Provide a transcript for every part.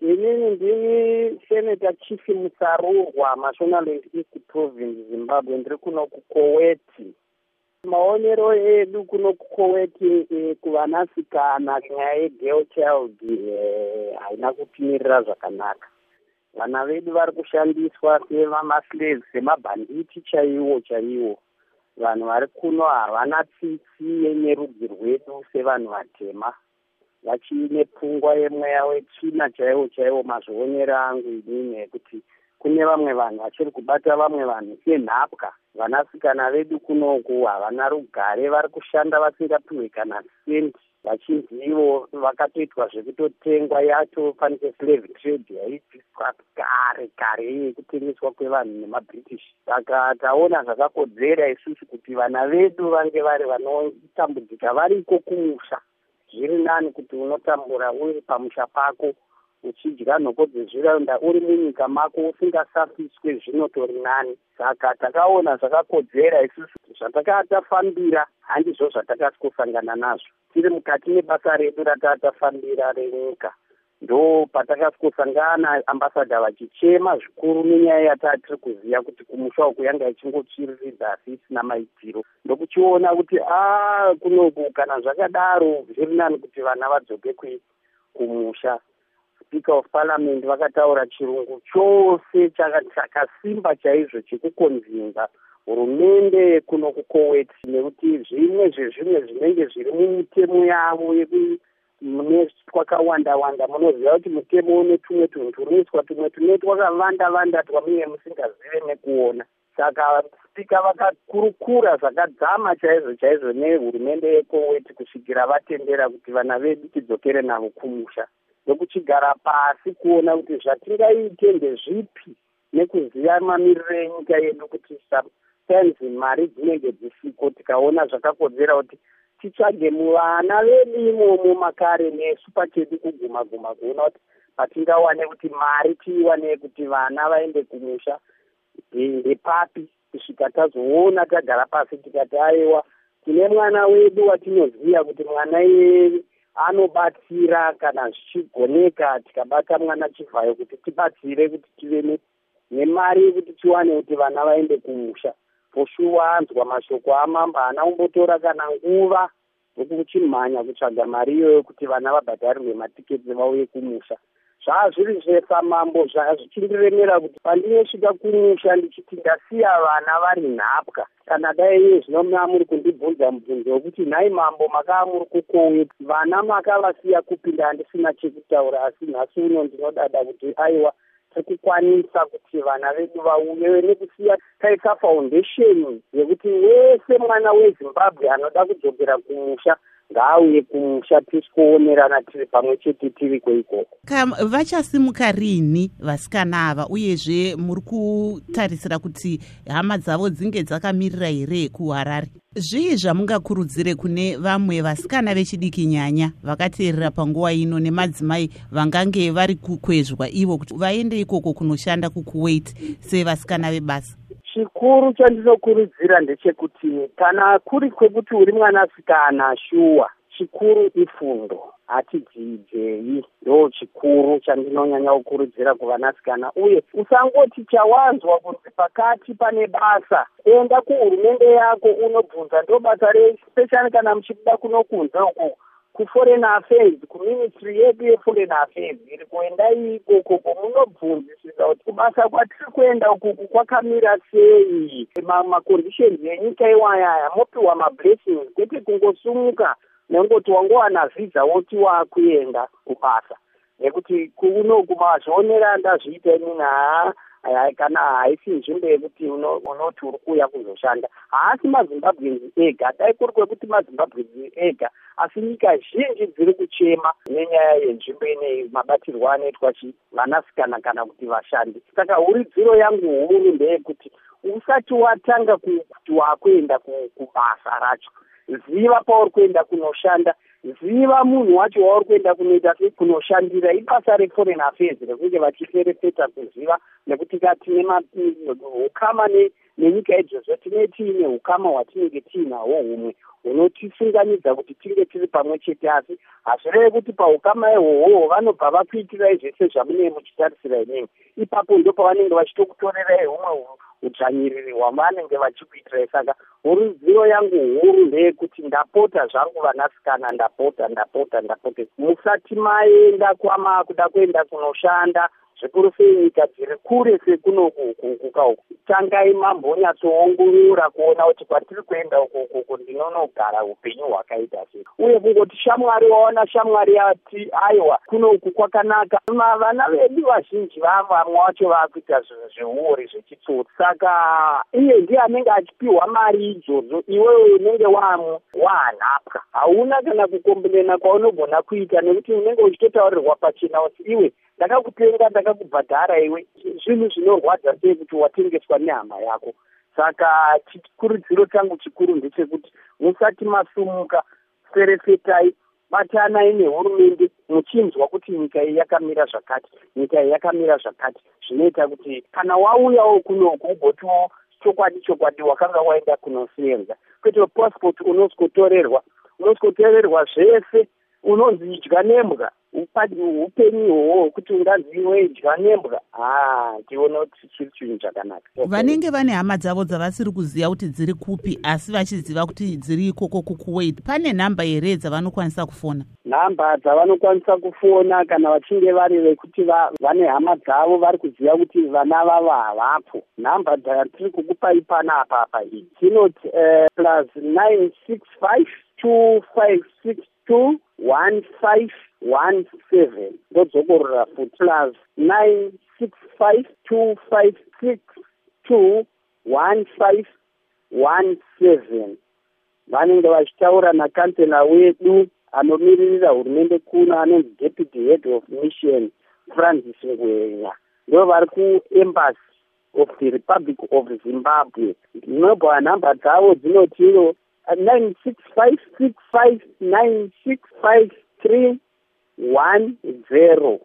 inini ndini senata chief musarurwa mashonaland east province zimbabwe. Ndiri kuno kukoweti maonero edu kuno kukoweti e, kuvanasikana nyaya yegirl child e, haina kutimirira zvakanaka. Vana vedu vari kushandiswa sevamaslaves semabhanditi chaiwo chaiwo. Vanhu vari kuno havana tsitsi yenyerudzi rwedu sevanhu vatema vachiine pfungwa yemweya wetsvina chaiwo chaiwo mazvionero angu inini ekuti kune vamwe vanhu vachiri kubata vamwe vanhu senhapwa vanasikana vedu kunoku havana rugare vari kushanda vasingapiwe kana sendi. Vachinzi ivo vakatoitwa zvekutotengwa yatofanike slave trade yaibviswa kare kare yekutengeswa kwevanhu nemabritish saka taona zvakakodzera isusu kuti vana vedu vange vari vanotambudzika variko kumusha zviri nani kuti unotambura uri pamusha pako uchidya nhoko dzezviraunda uri munyika mako usingasafiswe zvinotori nani. Saka takaona zvakakodzera isusu zvatakatafambira handizvo zvatakasi kusangana nazvo. Tiri mukati mebasa redu ratatafambira renyika ndo patakasi kusangana ambasadha vachichema zvikuru nenyaya yataa tiri kuziva kuti kumusha uku yanga ichingotsviriridza asi isina maitiro ndokuchiona kuti a kunoku kana zvakadaro zviri nani kuti vana vadzoke kumusha. Speaker of parliament vakataura chirungu chose chakasimba chaizvo chekukonzinza hurumende kuno kukowet nekuti zvimwe zvezvimwe zvinenge zviri mumitemo yavo mune kwakawanda wanda munoziva kuti mutemo une tumwe tunhu tunoiswa tumwe tune twakavanda vanda twamunge musingazive nekuona. Saka spika vakakurukura zvakadzama chaizvo chaizvo nehurumende yekoweti kusvikira vatendera kuti vana vedu tidzokere navo kumusha. Ndokuchigara pasi kuona kuti zvatingaite ndezvipi nekuziva mamiriro enyika yedu kuti sometimes mari dzinenge dzisiko tikaona zvakakodzera kuti titsvage muvana vedu imomo makare nesu pachedu kuguma guma kuona kuti patingawane kuti mari tiiwane kuti vana vaende kumusha. Ndepapi kusvika tazoona tagara pasi tikati aiwa tine mwana wedu watinoziva kuti mwana iyeye anobatsira kana zvichigoneka tikabata mwana chivhayo kuti tibatsire kuti tive nemari yekuti tiwane kuti vana vaende kumusha poshuwa anzwa mashoko amamba haana kumbotora kana nguva nekuchimhanya kutsvaga mari iyoyo kuti vana vabhadharirwe matiketi vauye kumusha. Zvaa zviri zvesamambo zvazvichindiremera kuti pandinosvika kumusha ndichiti ndasiya vana vari nhapwa. Kana dai iye zvino mamuri kundibvunza mubvunzo wekuti nhai mambo makaa muri kukowe vana makavasiya kupinda handisina chekutaura asi nhasi uno ndinodada kuti aiwa tekukwanisa kuti vana vedu vauye nekusiya taisa foundation yekuti wese mwana wezimbabwe anoda kudzokera kumusha ngaauye kumusha tisikuonerana tiri pamwe chete tiriko ikoko vachasimuka rini vasikana ava uyezve muri kutarisira kuti hama dzavo dzinge dzakamirira here kuharare zvii zvamungakurudzire kune vamwe vasikana vechidiki nyanya vakateerera panguva ino nemadzimai vangange vari kukwezvwa ivo kuti vaende ikoko kunoshanda kukuwait sevasikana vebasa? Chikuru chandinokurudzira ndechekuti kana kuri kwekuti uri mwanasikana shuwa chikuru ifundo hatidzidzei ndo chikuru chandinonyanya kukurudzira kuvanasikana uye usangoti chawanzwa kunzi pakati pane basa enda kuhurumende yako unobvunza ndo basa respecially kana muchibuda kunokunza uku kuforeign affairs kuministry yedu yeforeign affairs iri kuendai ikoko komunobvunzisisa kuti kubasa kwatiri kuenda ukuku kwakamira sei? Maconditions enyika iwayaya mopiwa mablessings kwete kungosumuka nengoti wangowana vhisa woti waakuenda kubasa nekuti kunoku mazvionera ndazviita inini haa kana haisi nzvimbo yekuti unoti uri kuuya kuzoshanda. Haasi mazimbabwens ega dai kuri kwekuti mazimbabwens ega asi nyika zhinji dziri kuchema nenyaya yenzvimbo inei mabatirwo anoitwa chi vanasikana kana kuti vashandi. Saka huridziro yangu huru ndeyekuti usati watanga kuti waakuenda kubasa racho ziva pauri kuenda kunoshanda ziva munhu wacho wauri kuenda kunoita sekunoshandira ibasa reforeign affairs rekunge vachiferefeta kuziva nekuti ka tine ukama nenyika idzozvo tine tiine ukama hwatinenge tiinahwo humwe hunotisunganidza kuti tinge tiri pamwe chete asi hazvirevi kuti paukama ihwohwo vanobva vakuitirai zvese zvamunee muchitarisira inemi ipapo ndo pavanenge vachitokutorerai humwe udzvanyiriri hwavanenge vachikuitirai saka hurudziro yangu huru ndeyekuti ndapota zvangu vanasikana ndapota ndapota ndapota. Musati maenda kwama kuda kuenda kunoshanda zvikuru sei nyika dziri kure sekunoku ukukuka uku. Tangai mambonyatsoongorora kuona kuti kwatiri kuenda ukukuku ndinonogara upenyu hwakaita sei. Uye kungoti shamwari waona shamwari yati aiwa kunoku kwakanaka. Vana vedu vazhinji vavamwe vacho vaakuita zvinhu zveuori zvechitsotsi saka iye ndiye anenge achipiwa mari idzodzo iwewe unenge wamu waanhapwa hauna kana kukomblena kwaunogona kuita nekuti unenge uchitotaurirwa pachena kuti iwe ndakakutenga ndakakubhadhara iwe. Zvinhu zvinorwadza sei kuti watengeswa nehama yako? Saka chikurudziro changu chikuru ndechekuti musati masumuka ferefetai batanai nehurumende muchinzwa kuti nyika iyi yakamira zvakati nyika iyi yakamira zvakati. Zvinoita kuti kana wauyawo kunoku ugotiwo chokwadi chokwadi wakanga waenda kunosevenza kwete passport unosikotorerwa unosikotorerwa zvese unonzi idya nembwa upenyu ihwohwo hwekuti ungaziwe idya nembwa ha tiona kuti chiri chinhu chakanaka. Vanenge vane hama dzavo dzavasiri kuziva kuti dziri kupi asi vachiziva kuti dziri ikoko kukuwait pane nhamba here dzavanokwanisa kufona? Nhamba dzavanokwanisa kufona kana vachinge vari vekuti vane hama dzavo vari kuziva kuti vana vavo havapo. Nhamba dzatiri kukupai pana apapa idzi. Dzinoti uh, plus 965 256 two one five one seven. Ndodzokorora futi plus nine six five two five six two one five one seven. Vanenge vachitaura nakansela wedu anomiririra hurumende kuno anonzi deputy head of mission francis ngwenya. Ndo vari kuembassy of the republic of zimbabwe. Ndinobva nhamba dzavo dzinotiro nine six five six five nine six five three one zero.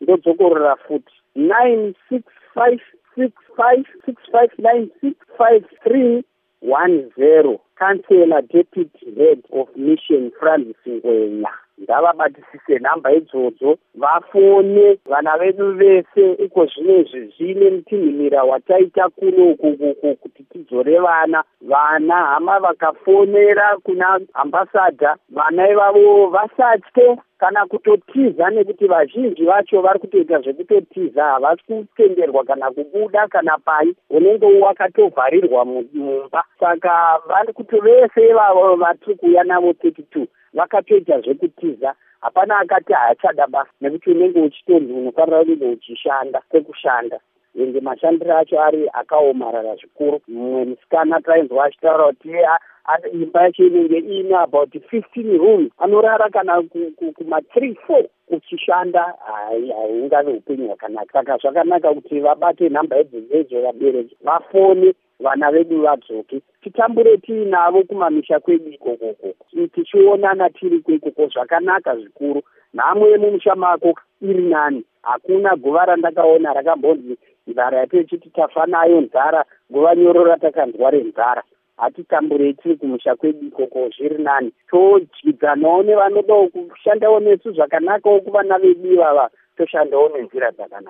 Ndodzokorora futi nine six five six five six five nine six five three one zero. Councellor deputy head of mission francis ngwenya ngavabatisise nhamba idzodzo. Vafone vana vedu vese iko zvinezvi zvine mutinhimira wataita kuno ukukuku kuti tidzore vana. Vana hama vakafonera kuna ambasadha vana ivavo vasatye kana kutotiza nekuti vazhinji vacho vari kutoita zvekutotiza havasi kutenderwa kana kubuda kana pai unenge wakatovharirwa mumba. Saka vari kuti vese ivavo vatiri kuuya navo thirty two vakatoita zvekutiza hapana akati haachada basa nekuti unenge uchitonzi unofanira kunge uchishanda sekushanda ende mashandiro acho ari akaomarara zvikuru. Mumwe musikana tainzwa achitaura kuti imba yacho inenge iine about fifteen rooms. Anorara kana kuma-three four uchishanda haungave upenyu hwakanaka. Saka zvakanaka kuti vabate nhamba idzodzo vabereki vafone vana vedu vadzoke. Titambure tiinavo kumamisha kwedu ikokoko tichionana tiri kwekoko zvakanaka zvikuru. Nhamwe yemumusha mako iri nani. Hakuna guva randakaona rakambonzi nzara yatochiti tafa nayo nzara guva nyoro ratakanzwa renzara hatitamburei tiri kumusha kwedu ikoko zviri nani. Todyidzanawo nevanodawo kushandawo nesu zvakanakawo kuvana vedu ivava toshandawo nenzira dzakanaka